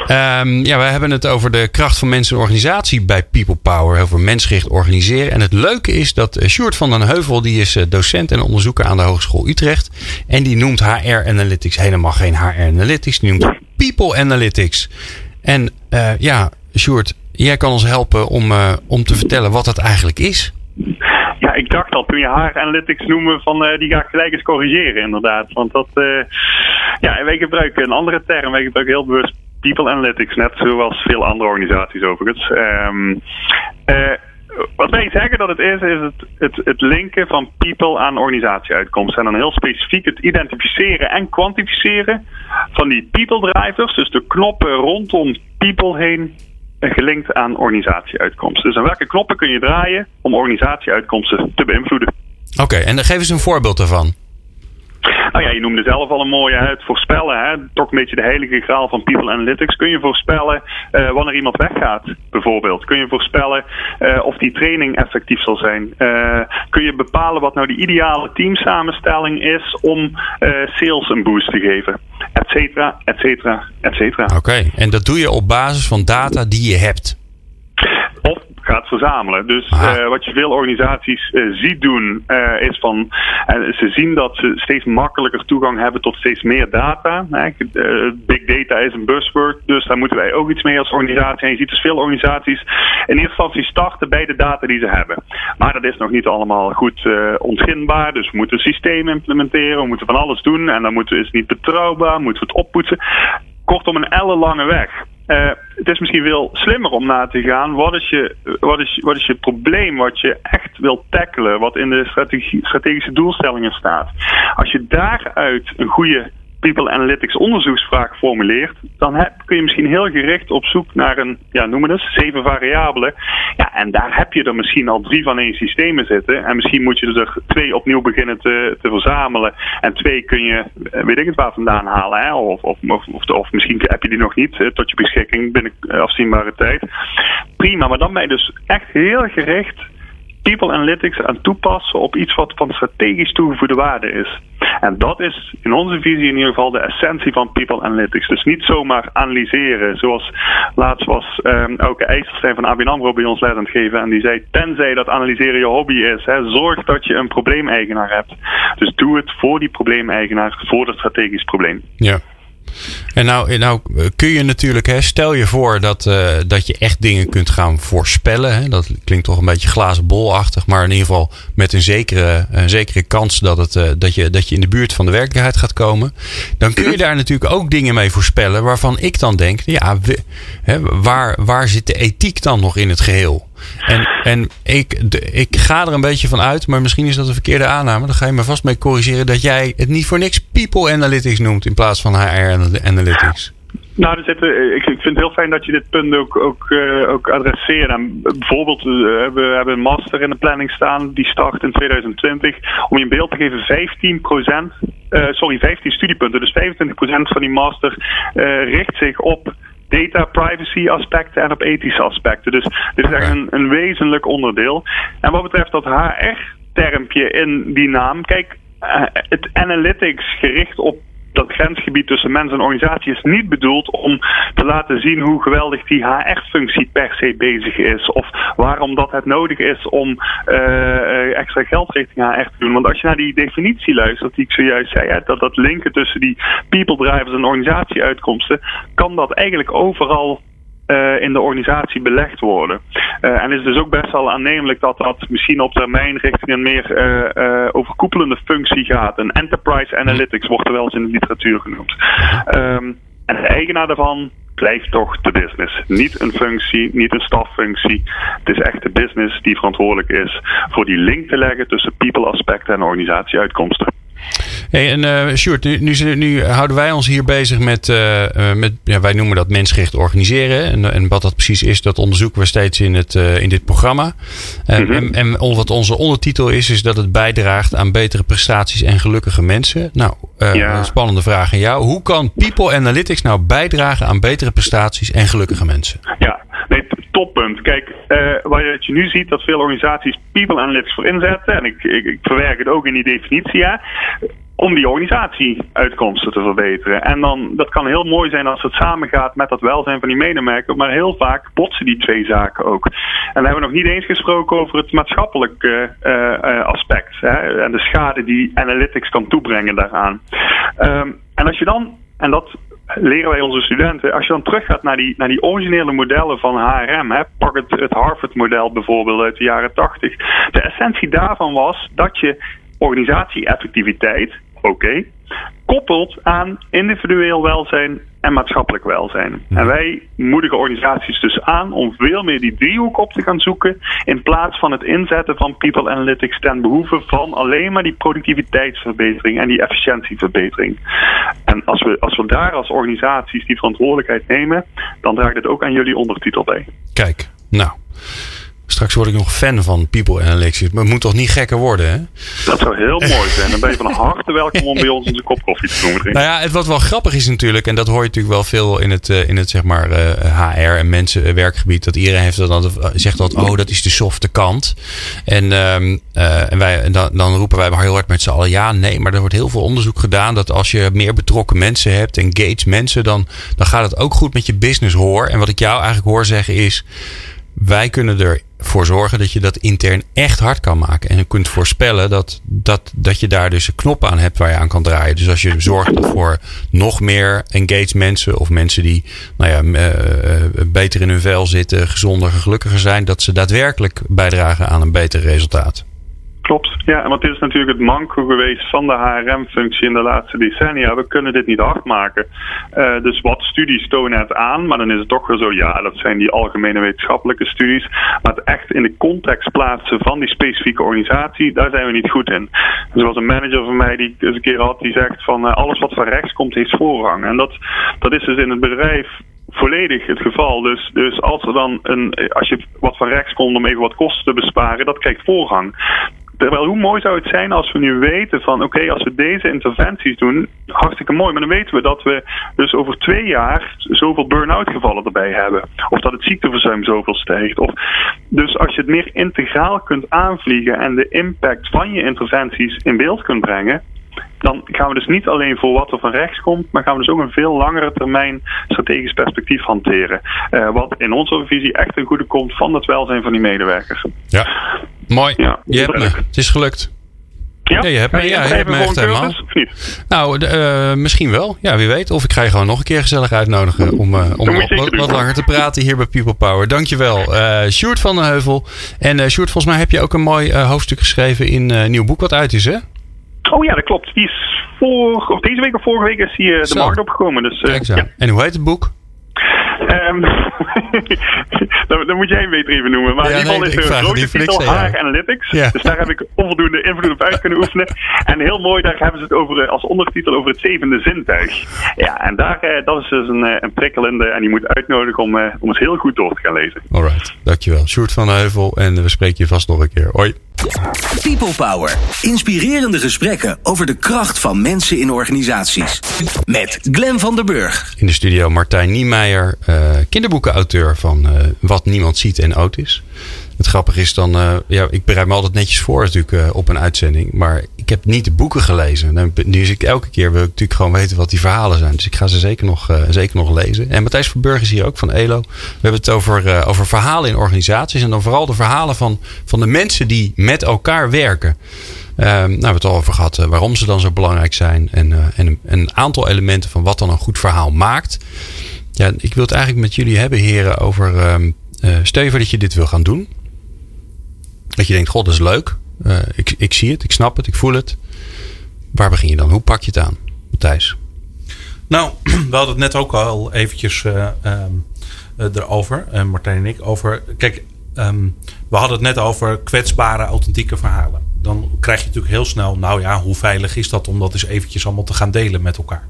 Um, ja, we hebben het over de kracht van mensen en organisatie bij People Power. Over mensgericht organiseren. En het leuke is dat uh, Sjoerd van den Heuvel, die is docent en onderzoeker aan de Hogeschool Utrecht. En die noemt HR Analytics helemaal geen HR Analytics. Die noemt People Analytics. En ja, Sjoerd, jij kan ons helpen om, uh, om te vertellen wat dat eigenlijk is. Ja, ik dacht al toen je HR Analytics noemde van uh, die ga ik gelijk eens corrigeren inderdaad. Want dat, ja, wij gebruiken een andere term. Wij gebruiken heel bewust People Analytics, net zoals veel andere organisaties overigens. Um, wat wij zeggen dat het is, is het, het, het linken van people aan organisatieuitkomsten. En dan heel specifiek het identificeren en kwantificeren van die people drivers, dus de knoppen rondom people heen, gelinkt aan organisatieuitkomsten. Dus aan welke knoppen kun je draaien om organisatieuitkomsten te beïnvloeden? Oké, en geef eens een voorbeeld daarvan. Nou ja, je noemde zelf al een mooie, het voorspellen. Hè, toch een beetje de heilige graal van People Analytics. Kun je voorspellen uh, wanneer iemand weggaat, bijvoorbeeld? Kun je voorspellen uh, of die training effectief zal zijn? Uh, kun je bepalen wat nou de ideale teamsamenstelling is om sales een boost te geven? Etcetera, etcetera, etcetera. Oké, en dat doe je op basis van data die je hebt gaat verzamelen. Dus uh, wat je veel organisaties uh, ziet doen, uh, is van ze zien dat ze steeds makkelijker toegang hebben tot steeds meer data. big data is een buzzword, dus daar moeten wij ook iets mee als organisatie. En je ziet dus veel organisaties in eerste instantie starten bij de data die ze hebben. Maar dat is nog niet allemaal goed ontginbaar. Dus we moeten systemen implementeren, we moeten van alles doen. En dan moeten we, is het niet betrouwbaar, moeten we het oppoetsen. Kortom, een ellenlange weg. Uh, het is misschien veel slimmer om na te gaan. Wat is, je, wat, is, wat is je probleem wat je echt wilt tackelen? Wat in de strategie, strategische doelstellingen staat? Als je daaruit een goede People Analytics onderzoeksvraag formuleert, dan heb, kun je misschien heel gericht op zoek naar een, ja, noem het eens, zeven variabelen. Ja, en daar heb je er misschien al drie van in systemen zitten. En misschien moet je er twee opnieuw beginnen te, te verzamelen. En twee kun je, eh, weet ik het waar vandaan halen. Hè? Of, of, of, of, misschien heb je die nog niet hè, tot je beschikking binnen afzienbare tijd. Prima, maar dan ben je dus echt heel gericht people analytics aan toepassen op iets wat van strategisch toegevoegde waarde is. En dat is in onze visie in ieder geval de essentie van people analytics. Dus niet zomaar analyseren, zoals laatst was um, ook IJsselstein van ABN AMRO bij ons les aan het geven. En die zei, tenzij dat analyseren je hobby is, hè, zorg dat je een probleemeigenaar hebt. Dus doe het voor die probleemeigenaar, voor het strategisch probleem. Ja. En nou, nou kun je natuurlijk, hè, stel je voor dat, uh, dat je echt dingen kunt gaan voorspellen. Hè, dat klinkt toch een beetje glazen bolachtig, maar in ieder geval met een zekere, een zekere kans dat, het, uh, dat, je, dat je in de buurt van de werkelijkheid gaat komen. Dan kun je daar natuurlijk ook dingen mee voorspellen waarvan ik dan denk, ja, hè, waar, waar zit de ethiek dan nog in het geheel? En, en ik, ik ga er een beetje van uit, maar misschien is dat een verkeerde aanname. Dan ga je me vast mee corrigeren dat jij het niet voor niks People Analytics noemt in plaats van HR Analytics. Nou, zitten, ik, ik vind het heel fijn dat je dit punt ook, ook, uh, ook adresseert. Bijvoorbeeld, uh, we hebben een master in de planning staan, die start in 2020. Om je een beeld te geven, 15% uh, sorry, 15 studiepunten. Dus 25% van die master richt zich op data privacy aspecten en op ethische aspecten. Dus dit is echt een, een wezenlijk onderdeel. En wat betreft dat HR-termpje in die naam, kijk, uh, het analytics gericht op dat grensgebied tussen mens en organisatie is niet bedoeld om te laten zien hoe geweldig die HR-functie per se bezig is. Of waarom dat het nodig is om uh, extra geld richting HR te doen. Want als je naar die definitie luistert, die ik zojuist zei, dat dat linken tussen die people drivers en organisatieuitkomsten, kan dat eigenlijk overal uh, in de organisatie belegd worden. Uh, en is dus ook best wel aannemelijk dat dat misschien op termijn richting een meer uh, overkoepelende functie gaat. Een enterprise analytics wordt er wel eens in de literatuur genoemd. Um, en de eigenaar daarvan blijft toch de business. Niet een functie, niet een staffunctie. Het is echt de business die verantwoordelijk is voor die link te leggen tussen people aspecten en organisatieuitkomsten. Hey, en uh, Sjoerd, nu, nu, nu, houden wij ons hier bezig met, uh, met ja, wij noemen dat mensgericht organiseren. En, en wat dat precies is, dat onderzoeken we steeds in, het, uh, in dit programma. En, mm -hmm. en, en, wat onze ondertitel is, is dat het bijdraagt aan betere prestaties en gelukkige mensen. Nou, ja. een spannende vraag aan jou. Hoe kan People Analytics nou bijdragen aan betere prestaties en gelukkige mensen? Ja, nee, toppunt. Kijk, uh, wat je nu ziet, dat veel organisaties people analytics voor inzetten. En ik, ik, ik verwerk het ook in die definitie. Ja, om die organisatieuitkomsten te verbeteren. En dan, dat kan heel mooi zijn als het samengaat met dat welzijn van die medewerker, maar heel vaak botsen die twee zaken ook. En dan hebben we nog niet eens gesproken over het maatschappelijke uh, uh, aspect hè, en de schade die analytics kan toebrengen daaraan. Um, en als je dan, en dat leren wij onze studenten, als je dan teruggaat naar die, naar die originele modellen van HRM, hè, pak het, het Harvard-model bijvoorbeeld uit de jaren 80. De essentie daarvan was dat je organisatie-effectiviteit, oké, okay, koppelt aan individueel welzijn en maatschappelijk welzijn. En wij moedigen organisaties dus aan om veel meer die driehoek op te gaan zoeken in plaats van het inzetten van people analytics ten behoeve van alleen maar die productiviteitsverbetering en die efficiëntieverbetering. En als we, als we daar als organisaties die verantwoordelijkheid nemen, dan draagt het ook aan jullie ondertitel bij. Kijk, nou. Straks word ik nog fan van People Analytics. Maar het moet toch niet gekker worden, hè? Dat zou heel mooi zijn. Dan ben je van harte welkom om bij ons onze kop koffie te doen. Nou ja, het wat wel grappig is natuurlijk, en dat hoor je natuurlijk wel veel in het, in het zeg maar, HR en mensenwerkgebied, dat iedereen heeft dat, zegt dat, oh, dat is de softe kant. En, uh, en wij, dan, dan roepen wij maar heel hard met z'n allen, ja, nee, maar er wordt heel veel onderzoek gedaan dat als je meer betrokken mensen hebt, engaged mensen, dan, dan gaat het ook goed met je business hoor. En wat ik jou eigenlijk hoor zeggen is, wij kunnen ervoor zorgen dat je dat intern echt hard kan maken. En je kunt voorspellen dat, dat, dat je daar dus een knop aan hebt waar je aan kan draaien. Dus als je zorgt voor nog meer engaged mensen of mensen die nou ja, uh, beter in hun vel zitten, gezonder, gelukkiger zijn, dat ze daadwerkelijk bijdragen aan een beter resultaat. Klopt, ja, want dit is natuurlijk het manco geweest van de HRM-functie in de laatste decennia. We kunnen dit niet hard maken. Uh, dus wat studies tonen het aan, maar dan is het toch weer zo, ja, dat zijn die algemene wetenschappelijke studies. Maar het echt in de context plaatsen van die specifieke organisatie, daar zijn we niet goed in. Dus er was een manager van mij die eens een keer had, die zegt van uh, alles wat van rechts komt heeft voorrang. En dat, dat is dus in het bedrijf volledig het geval. Dus, dus als er dan een, als je wat van rechts komt om even wat kosten te besparen, dat krijgt voorrang Terwijl hoe mooi zou het zijn als we nu weten van oké, als we deze interventies doen, hartstikke mooi. Maar dan weten we dat we dus over twee jaar zoveel burn-out gevallen erbij hebben. Of dat het ziekteverzuim zoveel stijgt. Of, dus als je het meer integraal kunt aanvliegen en de impact van je interventies in beeld kunt brengen, dan gaan we dus niet alleen voor wat er van rechts komt, maar gaan we dus ook een veel langere termijn strategisch perspectief hanteren. Uh, wat in onze visie echt een goede komt van het welzijn van die medewerkers. Ja, mooi. Ja, je hebt me. Het is gelukt. Ja, je hebt me, ja, je hebt me echt helemaal. Nou, uh, misschien wel. Ja, wie weet. Of ik ga je gewoon nog een keer gezellig uitnodigen om, uh, om wat, wat, langer te praten hier bij People Power. Dankjewel. Uh, Sjoerd van den Heuvel. En uh, Sjoerd, volgens mij heb je ook een mooi hoofdstuk geschreven in een nieuw boek wat uit is, hè? Oh ja, dat klopt. Die is voor, of deze week of vorige week is hij de markt opgekomen. Dus, ja. En hoe heet het boek? Um, dan, dan, moet jij hem beter even noemen. Maar in ieder geval is er een grote titel Haag Analytics. Dus daar heb ik onvoldoende invloed op uit kunnen oefenen. En heel mooi, daar hebben ze het over, als ondertitel over het zevende zintuig. Ja, en daar, eh, dat is dus een, eh, een prikkelende. En die moet uitnodigen om, om het heel goed door te gaan lezen. Alright, dankjewel. Sjoerd van Heuvel. En we spreken je vast nog een keer. Hoi. People Power. Inspirerende gesprekken over de kracht van mensen in organisaties. Met Glen van der Burg. In de studio Martijn Niemeyer, uh, kinderboekenauteur van uh, Wat Niemand Ziet en Oud is. Het grappige is dan, uh, ja, ik bereid me altijd netjes voor natuurlijk uh, op een uitzending. Maar ik heb niet de boeken gelezen. Nu is ik elke keer wil ik natuurlijk gewoon weten wat die verhalen zijn. Dus ik ga ze zeker nog, zeker nog lezen. En Matthijs van Burg is hier ook van ELO. We hebben het over, over verhalen in organisaties. En dan vooral de verhalen van, van de mensen die met elkaar werken. Uh, nou, we hebben het al over gehad waarom ze dan zo belangrijk zijn. En, en een aantal elementen van wat dan een goed verhaal maakt. Ja, ik wil het eigenlijk met jullie hebben, heren, over. Voor dat je dit wil gaan doen. Dat je denkt, god, dat is leuk. Uh, ik, ik zie het, ik snap het, ik voel het. Waar begin je dan? Hoe pak je het aan, Matthijs? Nou, we hadden het net ook al eventjes uh, um, erover, Martijn en ik, over... Kijk, um, we hadden het net over kwetsbare, authentieke verhalen dan krijg je natuurlijk heel snel, nou ja, hoe veilig is dat om dat eens eventjes allemaal te gaan delen met elkaar?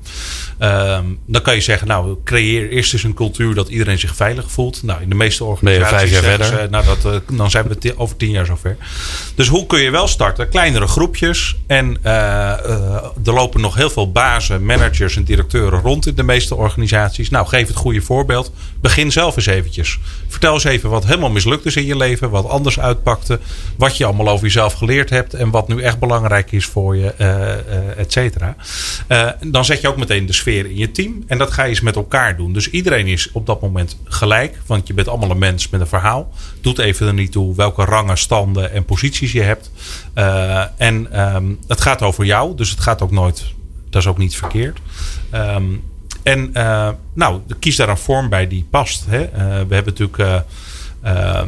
Um, dan kan je zeggen, nou, creëer eerst eens een cultuur dat iedereen zich veilig voelt. Nou, in de meeste organisaties. vijf jaar verder. Ze, nou, dat, uh, dan zijn we over tien jaar zover. Dus hoe kun je wel starten? Kleinere groepjes. En uh, uh, er lopen nog heel veel bazen, managers en directeuren rond in de meeste organisaties. Nou, geef het goede voorbeeld. Begin zelf eens eventjes. Vertel eens even wat helemaal mislukt is in je leven, wat anders uitpakte, wat je allemaal over jezelf geleerd hebt en wat nu echt belangrijk is voor je, uh, et cetera. Uh, dan zet je ook meteen de sfeer in je team. En dat ga je eens met elkaar doen. Dus iedereen is op dat moment gelijk. Want je bent allemaal een mens met een verhaal. Doet even er niet toe welke rangen, standen en posities je hebt. En um, het gaat over jou. Dus het gaat ook nooit. Dat is ook niet verkeerd. Um, en nou, kies daar een vorm bij die past. Hè? We hebben natuurlijk uh,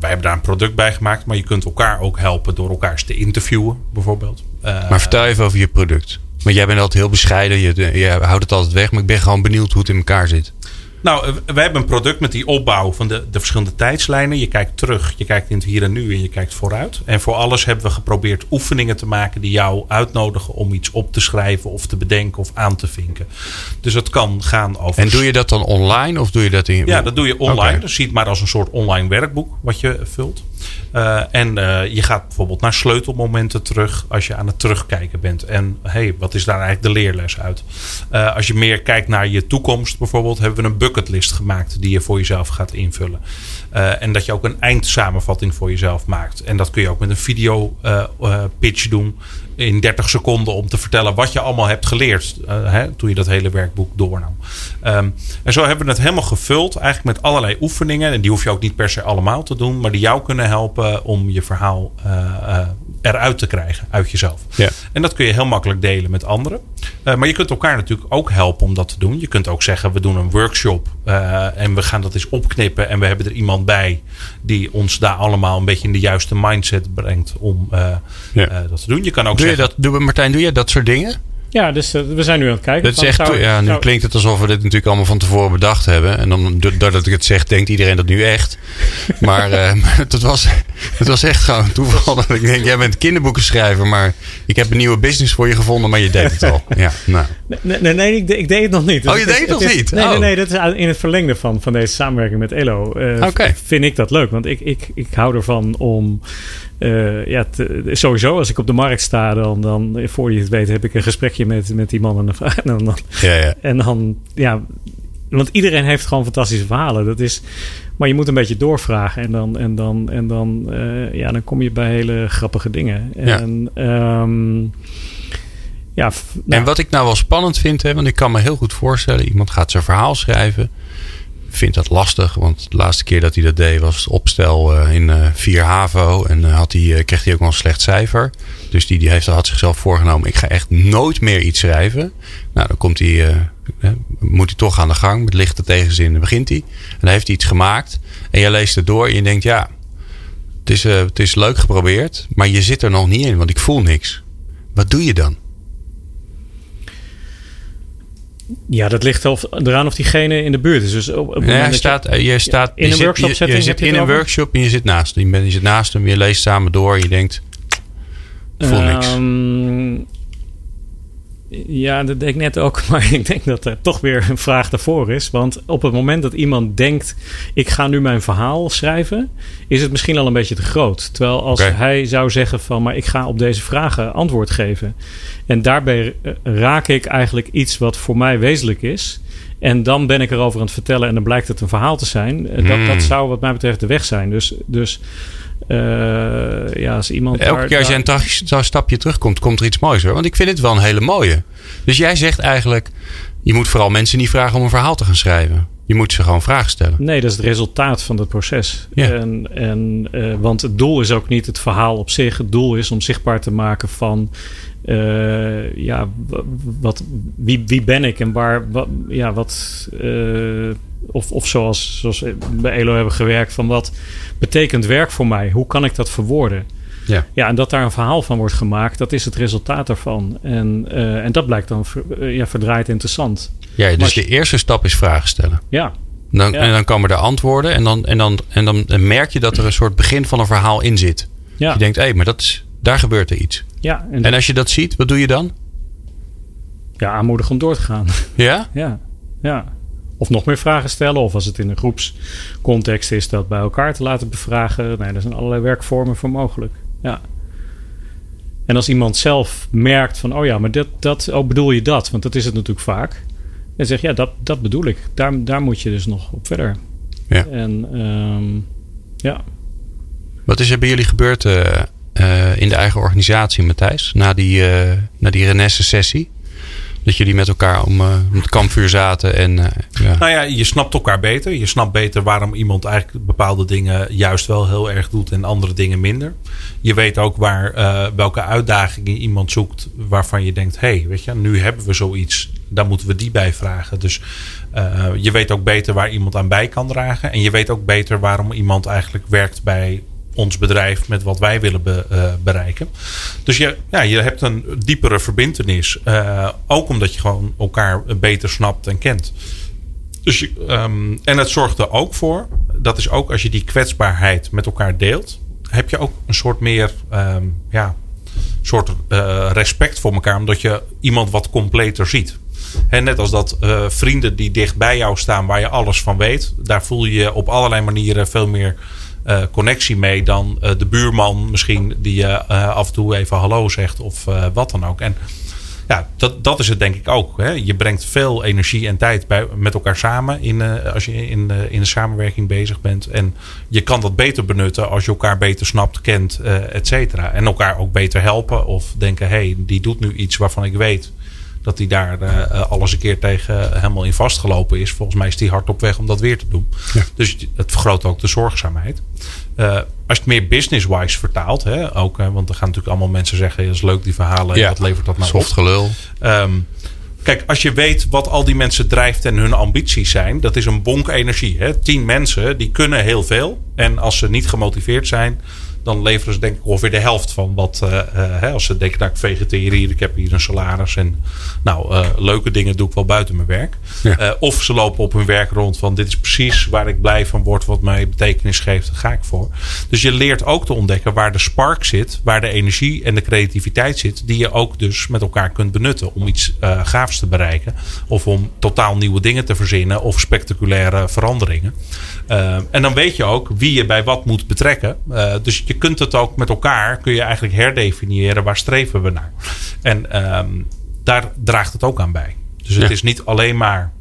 wij hebben daar een product bij gemaakt, maar je kunt elkaar ook helpen door elkaar eens te interviewen, bijvoorbeeld. Uh, maar vertel even over je product. Want jij bent altijd heel bescheiden, je, je houdt het altijd weg, maar ik ben gewoon benieuwd hoe het in elkaar zit. Nou, we hebben een product met die opbouw van de, de verschillende tijdslijnen. Je kijkt terug, je kijkt in het hier en nu en je kijkt vooruit. En voor alles hebben we geprobeerd oefeningen te maken die jou uitnodigen om iets op te schrijven of te bedenken of aan te vinken. Dus het kan gaan over. En doe je dat dan online of doe je dat in. Ja, dat doe je online. Okay. Dus zie het maar als een soort online werkboek wat je vult. Uh, en uh, je gaat bijvoorbeeld naar sleutelmomenten terug als je aan het terugkijken bent. En hey, wat is daar eigenlijk de leerles uit? Uh, als je meer kijkt naar je toekomst bijvoorbeeld, hebben we een bucketlist gemaakt die je voor jezelf gaat invullen. en dat je ook een eindsamenvatting voor jezelf maakt. En dat kun je ook met een video pitch doen in 30 seconden om te vertellen wat je allemaal hebt geleerd uh, hè, toen je dat hele werkboek doornam. Um, en zo hebben we het helemaal gevuld, eigenlijk met allerlei oefeningen. En die hoef je ook niet per se allemaal te doen, maar die jou kunnen helpen om je verhaal uh, eruit te krijgen uit jezelf. Ja. En dat kun je heel makkelijk delen met anderen. Uh, maar je kunt elkaar natuurlijk ook helpen om dat te doen. Je kunt ook zeggen, we doen een workshop uh, en we gaan dat eens opknippen. En we hebben er iemand bij die ons daar allemaal een beetje in de juiste mindset brengt om uh, ja. dat te doen. Je kan ook doe zeggen, je dat, doe, Martijn, doe je dat soort dingen? Ja, dus uh, we zijn nu aan het kijken. Dat is Van, echt, zou- ja, nu zou- klinkt het alsof we dit natuurlijk allemaal van tevoren bedacht hebben. En dan, doordat ik het zeg, denkt iedereen dat nu echt. Maar eh, het, was, het was echt gewoon toeval dat ik denk, jij bent kinderboekenschrijver, maar ik heb een nieuwe business voor je gevonden, maar je deed het al. Ja, nou. Nee, nee, nee ik, ik deed het nog niet. Oh, je deed het nog is- niet? Nee, nee, Oh. nee, dat is in het verlengde van, van deze samenwerking met Elo. eh, Oké. Vind ik dat leuk, want ik, ik, ik hou ervan om... eh, ja, te- sowieso als ik op de markt sta, dan, dan voor je het weet heb ik een met, met die man en, de vrouw. en dan, Ja, ja. en dan, ja, want iedereen heeft gewoon fantastische verhalen. Dat is, maar je moet een beetje doorvragen en dan, en dan, en dan, eh, ja, dan kom je bij hele grappige dingen. Ja. En, ehm, ja, f- nou, En wat ik nou wel spannend vind, hè, want ik kan me heel goed voorstellen, iemand gaat zijn verhaal schrijven. Vindt dat lastig, want de laatste keer dat hij dat deed was opstel eh, in eh 4 HAVO. En eh, had hij, eh, kreeg hij ook wel een slecht cijfer. Dus die, die heeft, had zichzelf voorgenomen, ik ga echt nooit meer iets schrijven. Nou, dan komt hij, eh, eh, moet hij toch aan de gang. Met lichte tegenzin dan begint hij. En dan heeft hij iets gemaakt. En je leest het door en je denkt, ja, het is, eh, het is leuk geprobeerd. Maar je zit er nog niet in, want ik voel niks. Wat doe je dan? Ja, dat ligt of, eraan of diegene in de buurt is. Dus op, op moment je staat, eh, je staat in je een zit- workshop je- zit in een workshop en je zit naast hem. Je, bent, je zit naast hem, je leest samen door en je denkt, voel niks. Ja, dat deed ik net ook. Maar ik denk dat er toch weer een vraag daarvoor is. Want op het moment dat iemand denkt... ik ga nu mijn verhaal schrijven... is het misschien al een beetje te groot. Terwijl als hij zou zeggen van... maar ik ga op deze vragen antwoord geven. En daarbij eh, raak ik eigenlijk iets wat voor mij wezenlijk is... En dan ben ik erover aan het vertellen en dan blijkt het een verhaal te zijn. Eh, Dat, Hmm. dat zou wat mij betreft de weg zijn. Dus, dus eh, ja, als iemand... Elke daar- keer als jij een stapje terugkomt, komt er iets moois hoor. Want ik vind het wel een hele mooie. Dus jij zegt eigenlijk, je moet vooral mensen niet vragen om een verhaal te gaan schrijven. Je moet ze gewoon vragen stellen. Nee, dat is het resultaat van het proces. Ja. En, en, eh, want het doel is ook niet het verhaal op zich. Het doel is om zichtbaar te maken van... eh, ja, wat, wie, wie ben ik en waar... Wat, ja, wat... of, of zoals, zoals bij ELO hebben gewerkt... van wat betekent werk voor mij? Hoe kan ik dat verwoorden? Ja. Ja, en dat daar een verhaal van wordt gemaakt... dat is het resultaat daarvan. En, eh, en dat blijkt dan ver- eh, ja, verdraaid interessant. Ja, dus je- de eerste stap is vragen stellen. Ja, Dan, Ja. En dan komen er antwoorden en dan, en, dan, en dan merk je dat er een soort begin van een verhaal in zit. ja, Je denkt, hé, maar dat is, daar gebeurt er iets. ja. En, En als je dat ziet, wat doe je dan? ja, aanmoedigen om door te gaan. Ja? Ja, ja. Of nog meer vragen stellen. Of als het in een groepscontext is, dat bij elkaar te laten bevragen. Nee, er zijn allerlei werkvormen voor mogelijk. Ja. En als iemand zelf merkt van, oh ja, maar dat, dat oh, bedoel je dat? Want dat is het natuurlijk vaak. En zegt, ja, dat, dat bedoel ik. Daar, daar moet je dus nog op verder. Ja. En ehm, ja. Wat is er bij jullie gebeurd eh, eh, in de eigen organisatie, Matthijs? Na die, eh na die Renesse-sessie? Dat jullie met elkaar om, eh, om het kampvuur zaten en... eh, ja. Nou ja, je snapt elkaar beter. Je snapt beter waarom iemand eigenlijk bepaalde dingen juist wel heel erg doet en andere dingen minder. Je weet ook waar, eh, welke uitdagingen iemand zoekt waarvan je denkt: hé, hey, weet je, nu hebben we zoiets, daar moeten we die bij vragen. Dus je weet ook beter waar iemand aan bij kan dragen. En je weet ook beter waarom iemand eigenlijk werkt bij ons bedrijf met wat wij willen eh, bereiken. Dus je, ja, je hebt een diepere verbindenis. eh, ook omdat je gewoon elkaar beter snapt en kent. Dus je, ehm, en het zorgt er ook voor, dat is ook als je die kwetsbaarheid met elkaar deelt, heb je ook een soort meer ehm, ja, soort eh, respect voor elkaar, omdat je iemand wat completer ziet. En net als dat vrienden die dicht bij jou staan, waar je alles van weet, daar voel je op allerlei manieren veel meer eh, connectie mee dan eh, de buurman misschien die je eh, af en toe even hallo zegt of wat dan ook. En ja, dat, dat is het denk ik ook. Hè. Je brengt veel energie en tijd bij, met elkaar samen in, als je in, in de samenwerking bezig bent. En je kan dat beter benutten als je elkaar beter snapt, kent, et cetera. En elkaar ook beter helpen of denken, hé, hey, die doet nu iets waarvan ik weet dat hij daar eh, alles een keer tegen helemaal in vastgelopen is. Volgens mij is hij hard op weg om dat weer te doen. Dus het vergroot ook de zorgzaamheid. Eh, als je het meer business-wise vertaalt, hè, ook, hè, want er gaan natuurlijk allemaal mensen zeggen: dat is leuk die verhalen, Ja. wat levert dat nou? Soft gelul. Ehm, kijk, als je weet wat al die mensen drijft en hun ambities zijn, dat is een bonk energie. Hè? Tien mensen die kunnen heel veel. En als ze niet gemotiveerd zijn, dan leveren ze denk ik ongeveer de helft van wat. eh, eh, hè, als ze denken, nou ik vegeteer hier, ik heb hier een salaris. En nou, eh, leuke dingen doe ik wel buiten mijn werk. Ja. Of ze lopen op hun werk rond van dit is precies waar ik blij van word. Wat mij betekenis geeft, daar ga ik voor. Dus je leert ook te ontdekken waar de spark zit. Waar de energie en de creativiteit zit. Die je ook dus met elkaar kunt benutten. Om iets gaafs te bereiken. Of om totaal nieuwe dingen te verzinnen. Of spectaculaire veranderingen. En dan weet je ook wie je bij wat moet betrekken. Dus je kunt het ook met elkaar. Kun je eigenlijk herdefiniëren waar streven we naar. En ehm, daar draagt het ook aan bij. Dus het Ja. is niet alleen maar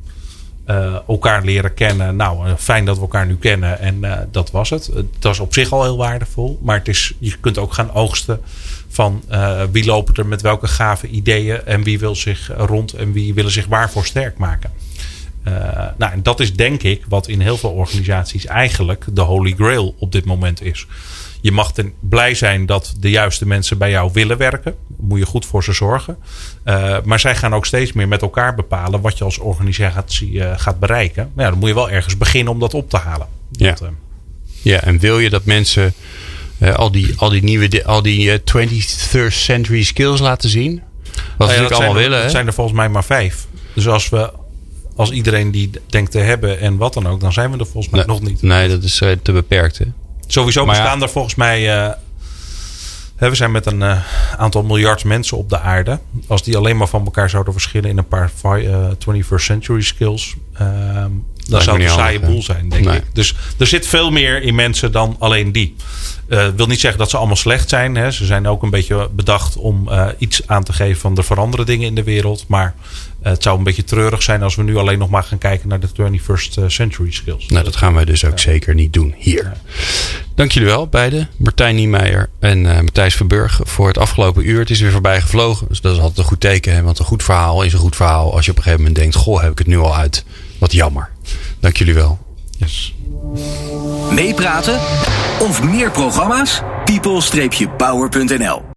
eh, elkaar leren kennen. Nou, eh, fijn dat we elkaar nu kennen. En eh, dat was het. Het was op zich al heel waardevol. Maar het is, je kunt ook gaan oogsten van wie lopen er met welke gave ideeën. En wie wil zich rond en wie willen zich waarvoor sterk maken. Nou, en dat is denk ik wat in heel veel organisaties eigenlijk de holy grail op dit moment is. Je mag ten, blij zijn dat de juiste mensen bij jou willen werken. Moet je goed voor ze zorgen. Eh, maar zij gaan ook steeds meer met elkaar bepalen wat je als organisatie eh, gaat bereiken. Maar ja, dan moet je wel ergens beginnen om dat op te halen. Ja. Dat, eh, Ja, en wil je dat mensen al, die, al die nieuwe, al die eh, 21st century skills laten zien? Wat we Nou ja, natuurlijk dat allemaal zijn er- willen, hè? zijn er volgens mij maar vijf. Dus als we als iedereen die denkt te hebben en wat dan ook, dan zijn we er volgens mij Nee, nog niet. Nee, dat is te beperkt, hè? Sowieso Maar ja. bestaan er volgens mij. eh, we zijn met een eh, aantal miljard mensen op de aarde. Als die alleen maar van elkaar zouden verschillen in een paar vi- eh, 21st century skills. dan zou het een saaie boel zijn, denk Nee. ik. Dus er zit veel meer in mensen dan alleen die. Eh wil niet zeggen dat ze allemaal slecht zijn. Hè. Ze zijn ook een beetje bedacht om iets aan te geven van er veranderen dingen in de wereld. Maar het zou een beetje treurig zijn als we nu alleen nog maar gaan kijken naar de 21st century skills. Nou, dat gaan wij dus ook zeker niet doen hier. Dank jullie wel, beiden. Martijn Niemeyer en eh, Matthijs Verburg voor het afgelopen uur. Het is weer voorbij gevlogen. Dus dat is altijd een goed teken. Hè? Want een goed verhaal is een goed verhaal. Als je op een gegeven moment denkt, goh, heb ik het nu al uit. Wat jammer. Dank jullie wel. Yes. Meepraten of meer programma's? people-power.nl